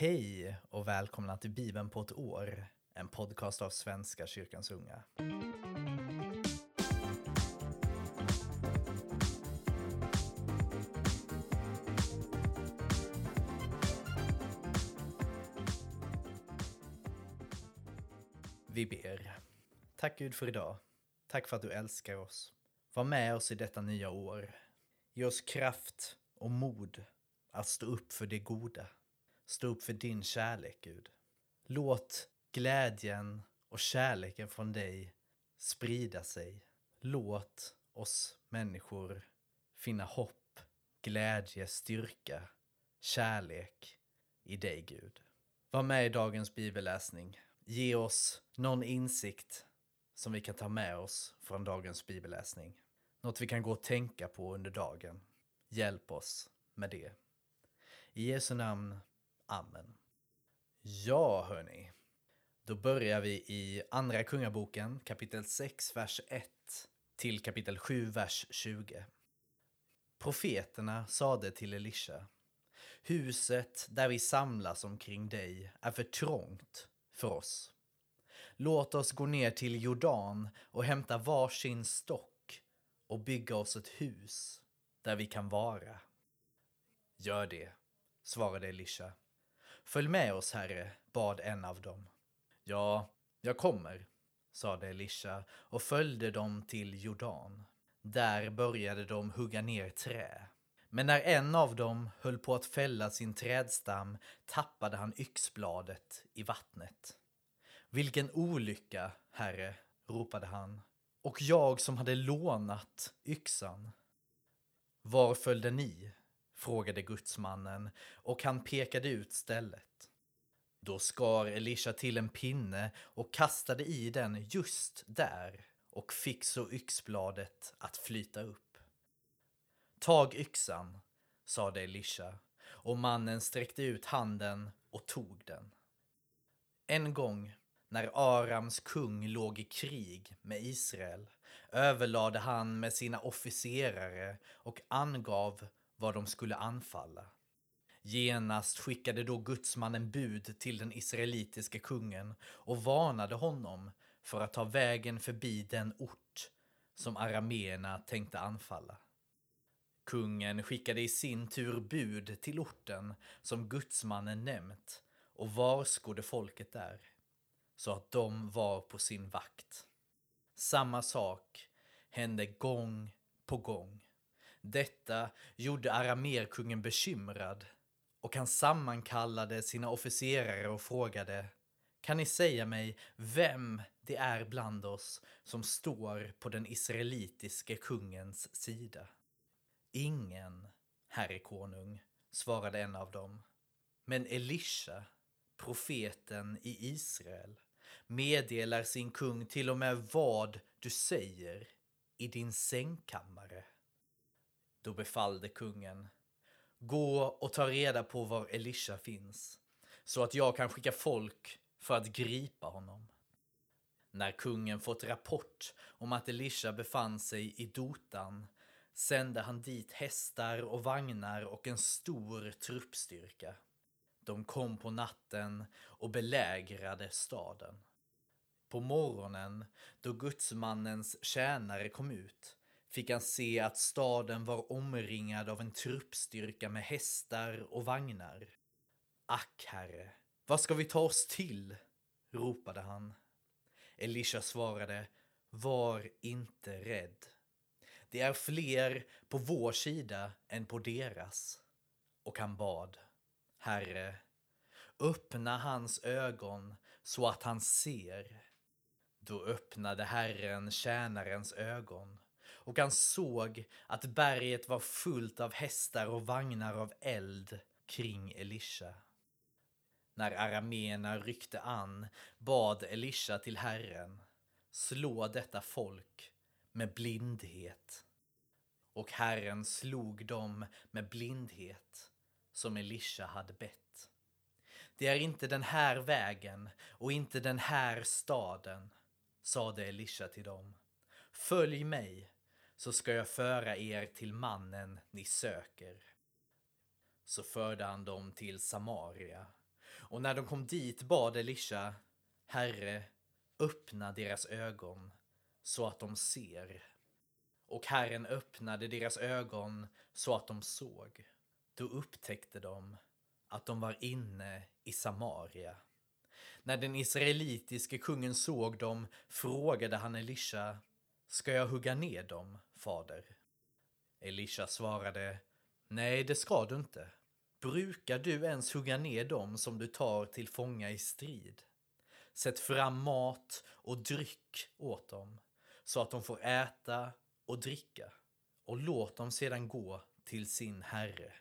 Hej och välkomna till Bibeln på ett år, en podcast av Svenska kyrkans unga. Vi ber. Tack Gud för idag. Tack för att du älskar oss. Var med oss i detta nya år. Ge oss kraft och mod att stå upp för det goda. Stå upp för din kärlek, Gud. Låt glädjen och kärleken från dig sprida sig. Låt oss människor finna hopp, glädje, styrka, kärlek i dig, Gud. Var med i dagens bibelläsning. Ge oss någon insikt som vi kan ta med oss från dagens bibelläsning. Något vi kan gå och tänka på under dagen. Hjälp oss med det. I Jesu namn. Amen. Ja, hörni. Då börjar vi i Andra Kungaboken, kapitel 6, vers 1 till kapitel 7, vers 20. Profeterna sade till Elisha Huset där vi samlas omkring dig är för trångt för oss. Låt oss gå ner till Jordan och hämta varsin stock och bygga oss ett hus där vi kan vara. Gör det, svarade Elisha. Följ med oss, herre, bad en av dem. Ja, jag kommer, sade Elisha och följde dem till Jordan. Där började de hugga ner trä. Men när en av dem höll på att fälla sin trädstam tappade han yxbladet i vattnet. Vilken olycka, herre, ropade han. Och jag som hade lånat yxan. Var följde ni? Frågade gudsmannen och han pekade ut stället. Då skar Elisha till en pinne och kastade i den just där och fick så yxbladet att flyta upp. Tag yxan, sade Elisha och mannen sträckte ut handen och tog den. En gång när Arams kung låg i krig med Israel överlade han med sina officerare och angav vad de skulle anfalla. Genast skickade då gudsmannen bud till den israelitiske kungen och varnade honom för att ta vägen förbi den ort som arameerna tänkte anfalla. Kungen skickade i sin tur bud till orten som gudsmannen nämnt och varskodde folket där, så att de var på sin vakt. Samma sak hände gång på gång. Detta gjorde aramerkungen bekymrad och han sammankallade sina officerare och frågade Kan ni säga mig vem det är bland oss som står på den israelitiske kungens sida? Ingen, herre konung, svarade en av dem. Men Elisha, profeten i Israel, meddelar sin kung till och med vad du säger i din sängkammare. Då befallde kungen Gå och ta reda på var Elisha finns så att jag kan skicka folk för att gripa honom. När kungen fått rapport om att Elisha befann sig i Dotan sände han dit hästar och vagnar och en stor truppstyrka. De kom på natten och belägrade staden. På morgonen, då gudsmannens tjänare kom ut, fick han se att staden var omringad av en truppstyrka med hästar och vagnar. Ack, herre, vad ska vi ta oss till? ropade han. Elisha svarade, var inte rädd. Det är fler på vår sida än på deras. Och han bad, Herre, öppna hans ögon så att han ser. Då öppnade Herren tjänarens ögon och han såg att berget var fullt av hästar och vagnar av eld kring Elisha. När arameerna ryckte an bad Elisha till Herren, slå detta folk med blindhet. Och Herren slog dem med blindhet som Elisha hade bett. Det är inte den här vägen och inte den här staden, sade Elisha till dem. Följ mig så ska jag föra er till mannen ni söker. Så förde han dem till Samaria. Och när de kom dit bad Elisha, Herre, öppna deras ögon så att de ser. Och Herren öppnade deras ögon så att de såg. Då upptäckte de att de var inne i Samaria. När den israelitiske kungen såg dem frågade han Elisha, ska jag hugga ner dem, fader? Elisha svarade, nej det ska du inte. Brukar du ens hugga ner dem som du tar till fånga i strid? Sätt fram mat och dryck åt dem, så att de får äta och dricka, och låt dem sedan gå till sin herre.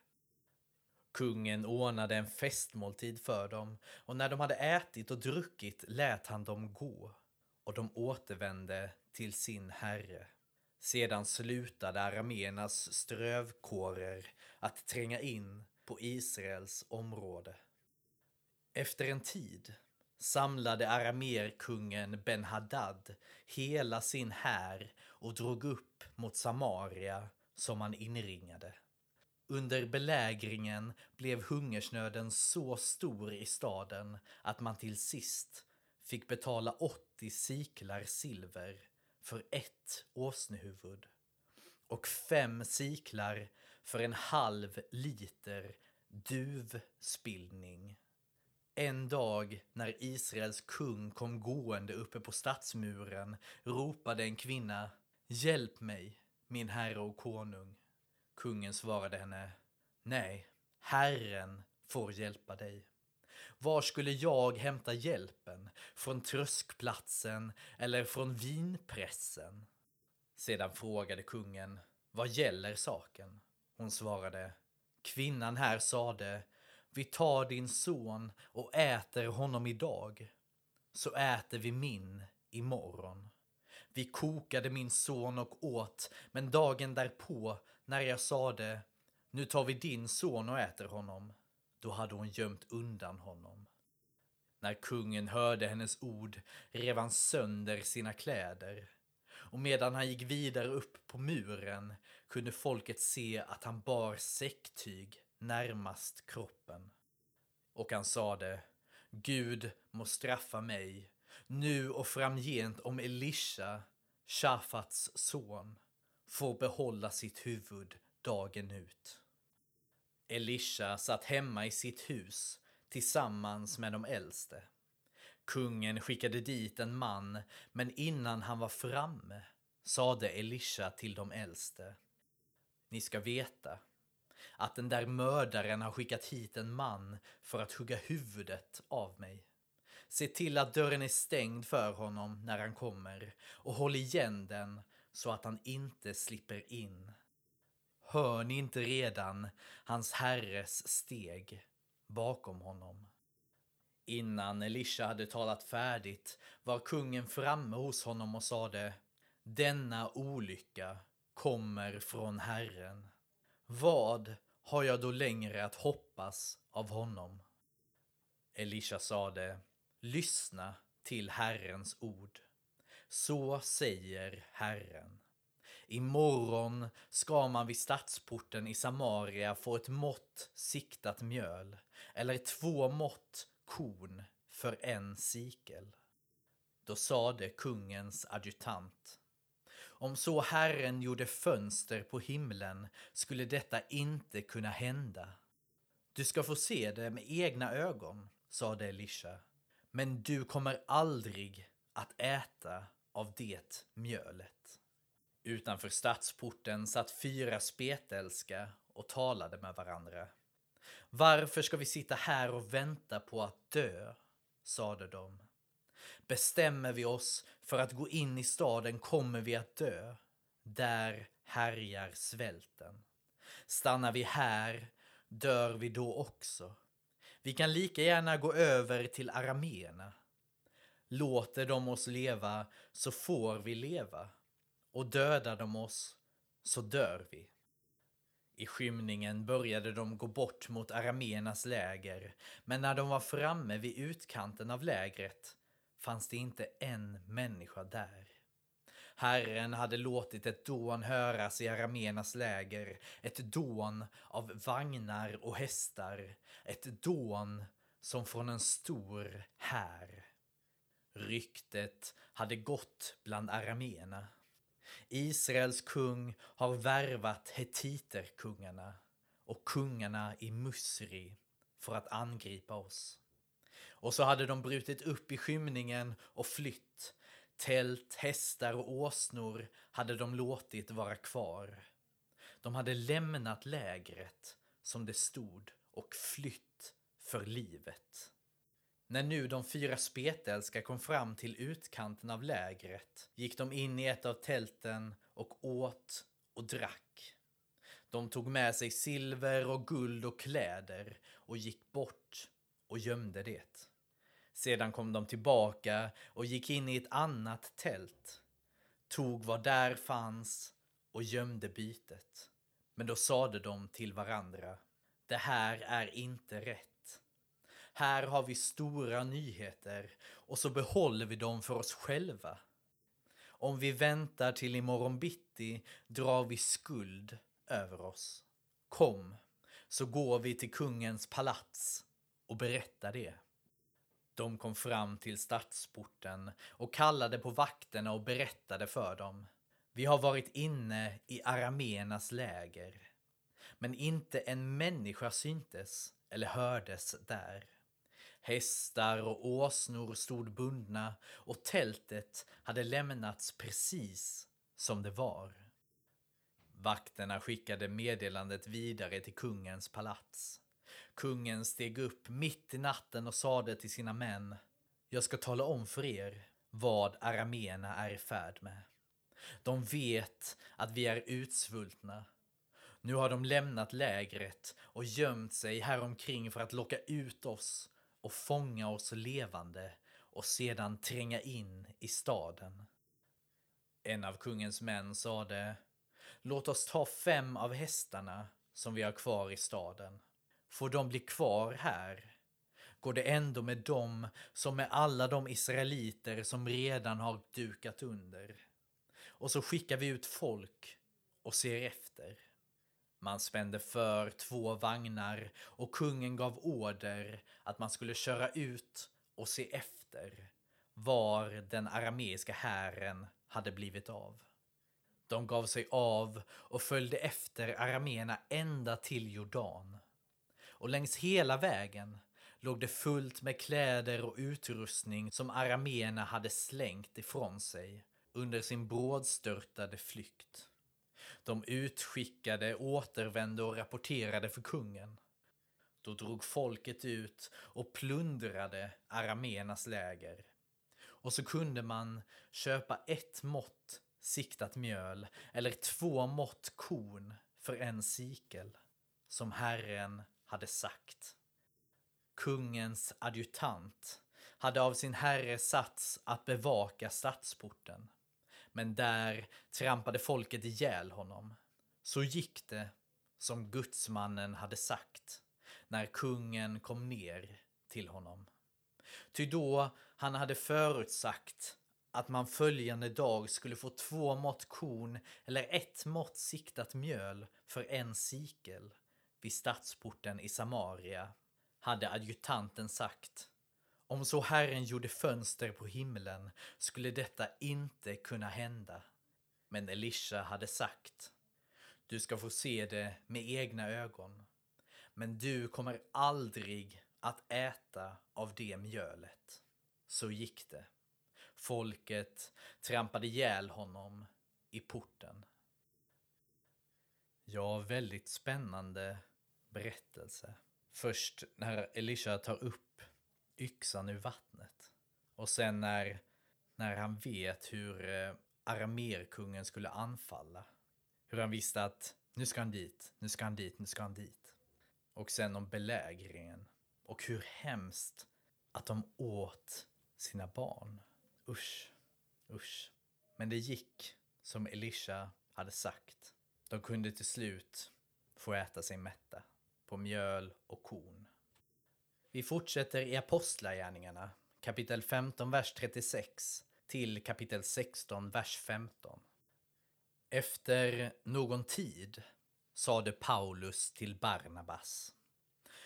Kungen ordnade en festmåltid för dem, och när de hade ätit och druckit lät han dem gå, och de återvände till sin herre. Sedan slutade arameernas strövkårer att tränga in på Israels område. Efter en tid samlade aramerkungen Ben-Hadad hela sin här och drog upp mot Samaria som han inringade. Under belägringen blev hungersnöden så stor i staden att man till sist fick betala 80 siklar silver för ett åsnehuvud och fem siklar för en halv liter duvspillning. En dag när Israels kung kom gående uppe på stadsmuren ropade en kvinna Hjälp mig, min herre och konung. Kungen svarade henne Nej, Herren får hjälpa dig. Var skulle jag hämta hjälpen? Från tröskplatsen eller från vinpressen? Sedan frågade kungen Vad gäller saken? Hon svarade Kvinnan här sade Vi tar din son och äter honom idag så äter vi min imorgon. Vi kokade min son och åt, men dagen därpå när jag sade nu tar vi din son och äter honom, då hade hon gömt undan honom. När kungen hörde hennes ord rev han sönder sina kläder och medan han gick vidare upp på muren kunde folket se att han bar säcktyg närmast kroppen. Och han sade, Gud må straffa mig, nu och framgent om Elisha, Shafats son, får behålla sitt huvud dagen ut. Elisha satt hemma i sitt hus tillsammans med de äldste. Kungen skickade dit en man, men innan han var framme sade Elisha till de äldste. Ni ska veta att den där mördaren har skickat hit en man för att hugga huvudet av mig. Se till att dörren är stängd för honom när han kommer och håll igen den så att han inte slipper in. Hör ni inte redan hans herres steg bakom honom? Innan Elisha hade talat färdigt var kungen framme hos honom och sade Denna olycka kommer från Herren. Vad har jag då längre att hoppas av honom? Elisha sade Lyssna till Herrens ord. Så säger Herren. Imorgon ska man vid stadsporten i Samaria få ett mått siktat mjöl eller två mått korn för en sikel. Då sade kungens adjutant om så Herren gjorde fönster på himlen skulle detta inte kunna hända. Du ska få se det med egna ögon, sade Elisha, men du kommer aldrig att äta av det mjölet. Utanför stadsporten satt fyra spetälska och talade med varandra. Varför ska vi sitta här och vänta på att dö? sade de. Bestämmer vi oss för att gå in i staden kommer vi att dö. Där härjar svälten. Stannar vi här dör vi då också. Vi kan lika gärna gå över till arameerna. Låter de oss leva så får vi leva och dödar de oss så dör vi. I skymningen började de gå bort mot arameernas läger, men när de var framme vid utkanten av lägret fanns det inte en människa där. Herren hade låtit ett dån höras i arameernas läger, ett dån av vagnar och hästar, ett dån som från en stor här. Ryktet hade gått bland arameerna. Israels kung har värvat hetiterkungarna och kungarna i Musri för att angripa oss. Och så hade de brutit upp i skymningen och flytt. Tält, hästar och åsnor hade de låtit vara kvar. De hade lämnat lägret, som det stod, och flytt för livet. När nu de fyra spetälska kom fram till utkanten av lägret gick de in i ett av tälten och åt och drack. De tog med sig silver och guld och kläder och gick bort och gömde det. Sedan kom de tillbaka och gick in i ett annat tält, tog vad där fanns och gömde bytet. Men då sade de till varandra, det här är inte rätt. Här har vi stora nyheter och så behåller vi dem för oss själva. Om vi väntar till imorgon bitti drar vi skuld över oss. Kom, så går vi till kungens palats och berättar det. De kom fram till stadsporten och kallade på vakterna och berättade för dem. Vi har varit inne i aramenas läger. Men inte en människa syntes eller hördes där. Hästar och åsnor stod bundna och tältet hade lämnats precis som det var. Vakterna skickade meddelandet vidare till kungens palats. Kungen steg upp mitt i natten och sade till sina män Jag ska tala om för er vad arameerna är i färd med. De vet att vi är utsvultna. Nu har de lämnat lägret och gömt sig häromkring för att locka ut oss och fånga oss levande och sedan tränga in i staden. En av kungens män sade Låt oss ta fem av hästarna som vi har kvar i staden. Får de bli kvar här går det ändå med dem som med alla de israeliter som redan har dukat under. Och så skickar vi ut folk och ser efter. Man spände för två vagnar och kungen gav order att man skulle köra ut och se efter var den arameiska hären hade blivit av. De gav sig av och följde efter arameerna ända till Jordan. Och längs hela vägen låg det fullt med kläder och utrustning som arameerna hade slängt ifrån sig under sin brådstörtade flykt. De utskickade återvände och rapporterade för kungen. Då drog folket ut och plundrade aramenas läger. Och så kunde man köpa ett mått siktat mjöl eller två mått korn för en sikel, som Herren hade sagt. Kungens adjutant hade av sin herre satts att bevaka stadsporten. Men där trampade folket ihjäl honom. Så gick det som gudsmannen hade sagt när kungen kom ner till honom. Ty då han hade förutsagt att man följande dag skulle få två mått korn eller ett mått siktat mjöl för en sikel vid stadsporten i Samaria, hade adjutanten sagt om så Herren gjorde fönster på himlen skulle detta inte kunna hända. Men Elisha hade sagt Du ska få se det med egna ögon. Men du kommer aldrig att äta av det mjölet. Så gick det. Folket trampade ihjäl honom i porten. Ja, väldigt spännande berättelse. Först när Elisha tar upp yxan ur vattnet. Och sen när, när han vet hur armerkungen aramerkungen skulle anfalla. Hur han visste att nu ska han dit, nu ska han dit, nu ska han dit. Och sen om belägringen. Och hur hemskt att de åt sina barn. Usch, usch. Men det gick som Elisha hade sagt. De kunde till slut få äta sig mätta på mjöl och korn. Vi fortsätter i Apostlagärningarna, kapitel 15, vers 36 till kapitel 16, vers 15. Efter någon tid sade Paulus till Barnabas.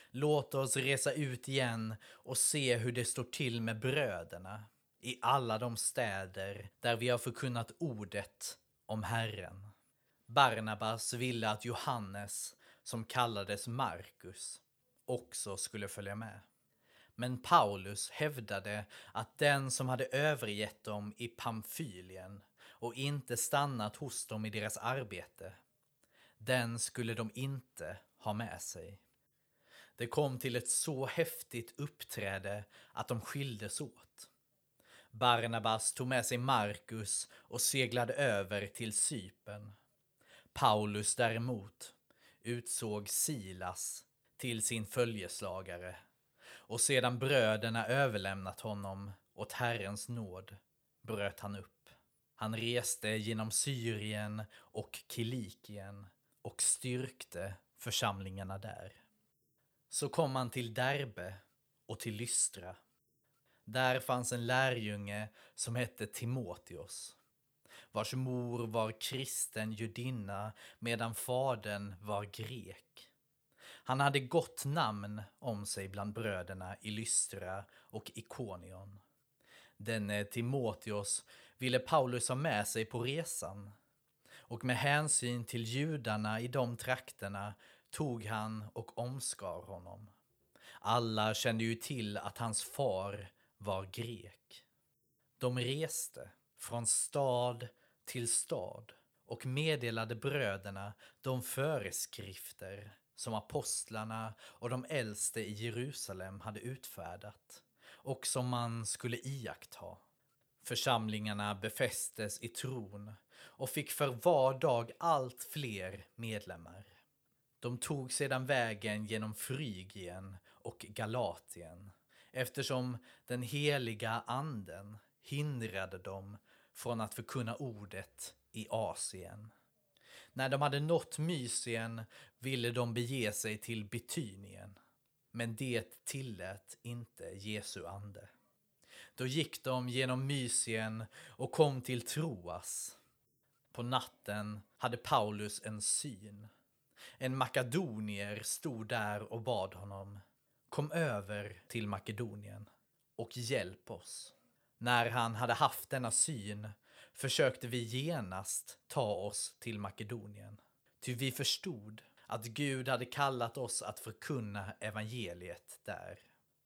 Låt oss resa ut igen och se hur det står till med bröderna i alla de städer där vi har förkunnat ordet om Herren. Barnabas ville att Johannes, som kallades Markus, också skulle följa med. Men Paulus hävdade att den som hade övergett dem i Pamfylien och inte stannat hos dem i deras arbete, den skulle de inte ha med sig. Det kom till ett så häftigt uppträde att de skildes åt. Barnabas tog med sig Markus och seglade över till Sypen. Paulus däremot utsåg Silas till sin följeslagare och sedan bröderna överlämnat honom åt Herrens nåd bröt han upp. Han reste genom Syrien och Kilikien och styrkte församlingarna där. Så kom han till Derbe och till Lystra. Där fanns en lärjunge som hette Timoteus, vars mor var kristen judinna medan fadern var grek. Han hade gott namn om sig bland bröderna i Lystra och Ikonion. Denne eh, Timoteos ville Paulus ha med sig på resan och med hänsyn till judarna i de trakterna tog han och omskar honom. Alla kände ju till att hans far var grek. De reste från stad till stad och meddelade bröderna de föreskrifter som apostlarna och de äldste i Jerusalem hade utfärdat och som man skulle iaktta. Församlingarna befästes i tron och fick för var dag allt fler medlemmar. De tog sedan vägen genom Frygien och Galatien eftersom den heliga anden hindrade dem från att förkunna ordet i Asien. När de hade nått Mysien ville de bege sig till Betynien, men det tillät inte Jesu ande. Då gick de genom Mysien och kom till Troas. På natten hade Paulus en syn. En makedonier stod där och bad honom. Kom över till Makedonien och hjälp oss. När han hade haft denna syn försökte vi genast ta oss till Makedonien. Ty vi förstod att Gud hade kallat oss att förkunna evangeliet där.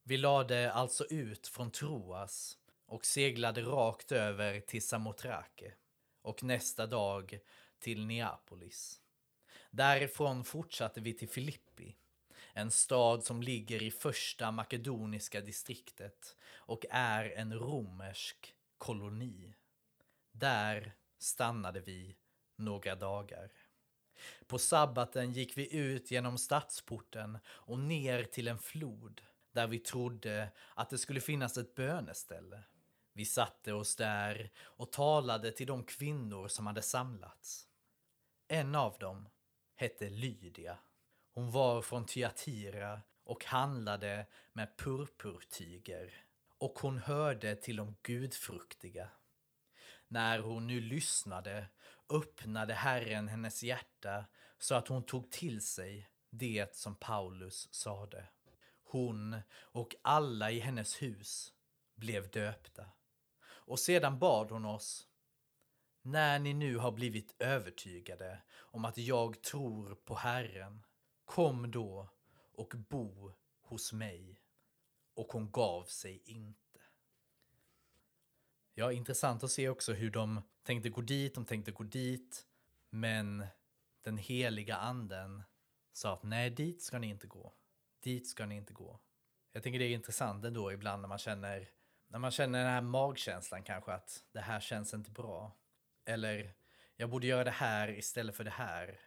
Vi lade alltså ut från Troas och seglade rakt över till Samotrake och nästa dag till Neapolis. Därifrån fortsatte vi till Filippi, en stad som ligger i första makedoniska distriktet och är en romersk koloni. Där stannade vi några dagar. På sabbaten gick vi ut genom stadsporten och ner till en flod där vi trodde att det skulle finnas ett böneställe. Vi satte oss där och talade till de kvinnor som hade samlats. En av dem hette Lydia. Hon var från Thyatira och handlade med purpurtyger och hon hörde till de gudfruktiga. När hon nu lyssnade öppnade Herren hennes hjärta så att hon tog till sig det som Paulus sade. Hon och alla i hennes hus blev döpta. Och sedan bad hon oss när ni nu har blivit övertygade om att jag tror på Herren, kom då och bo hos mig. Och hon gav sig inte. Ja, intressant att se också hur de tänkte gå dit, de tänkte gå dit, men den heliga anden sa att nej, dit ska ni inte gå. Dit ska ni inte gå. Jag tänker det är intressant ändå ibland när man känner, när man känner den här magkänslan kanske att det här känns inte bra. Eller jag borde göra det här istället för det här.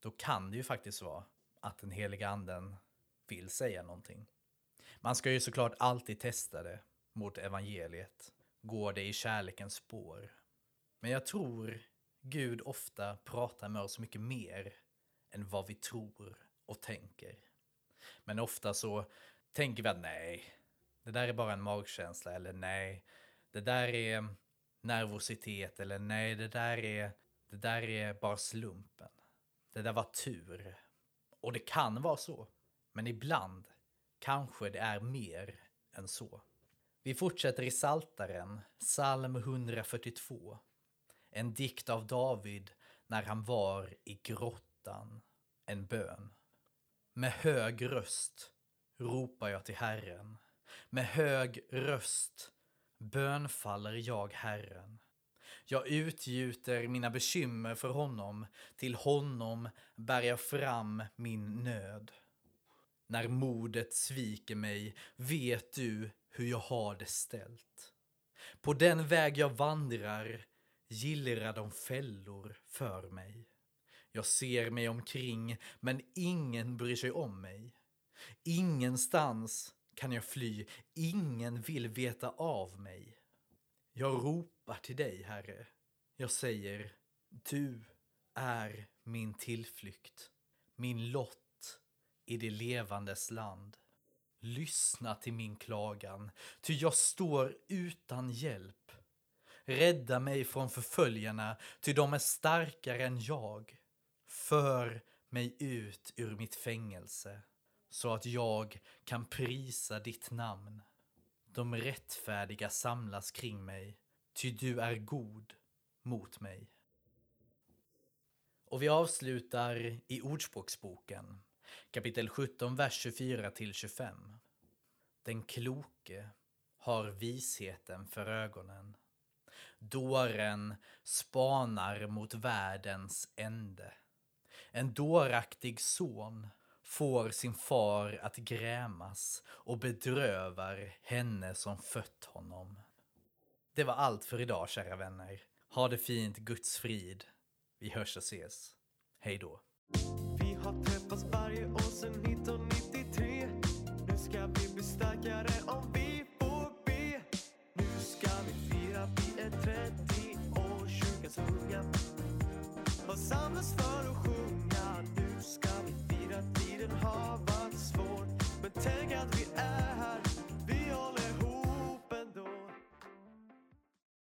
Då kan det ju faktiskt vara att den heliga anden vill säga någonting. Man ska ju såklart alltid testa det mot evangeliet går det i kärlekens spår. Men jag tror Gud ofta pratar med oss mycket mer än vad vi tror och tänker. Men ofta så tänker vi att nej, det där är bara en magkänsla eller nej, det där är nervositet eller nej, det där är, det där är bara slumpen. Det där var tur. Och det kan vara så. Men ibland kanske det är mer än så. Vi fortsätter i Saltaren, psalm 142. En dikt av David när han var i grottan. En bön. Med hög röst ropar jag till Herren. Med hög röst bönfaller jag Herren. Jag utgjuter mina bekymmer för honom, till honom bär jag fram min nöd. När modet sviker mig vet du hur jag har det ställt. På den väg jag vandrar gillrar de fällor för mig. Jag ser mig omkring, men ingen bryr sig om mig. Ingenstans kan jag fly, ingen vill veta av mig. Jag ropar till dig, Herre. Jag säger, du är min tillflykt, min lott i det levandes land. Lyssna till min klagan, ty jag står utan hjälp. Rädda mig från förföljarna, ty de är starkare än jag. För mig ut ur mitt fängelse, så att jag kan prisa ditt namn. De rättfärdiga samlas kring mig, ty du är god mot mig. Och vi avslutar i Ordspråksboken, kapitel 17, vers 24 till 25. Den kloke har visheten för ögonen. Dåren spanar mot världens ände. En dåraktig son får sin far att grämas och bedrövar henne som fött honom. Det var allt för idag, kära vänner. Ha det fint, Guds frid. Vi hörs och ses. Hej då. Har träffats varje år sedan 1993 Nu ska vi bli starkare om vi får be Nu ska vi fira, vi är 30 år, kyrkans unga. Har samlats för att sjunga. Nu ska vi fira, tiden har varit svår. Men tänk att vi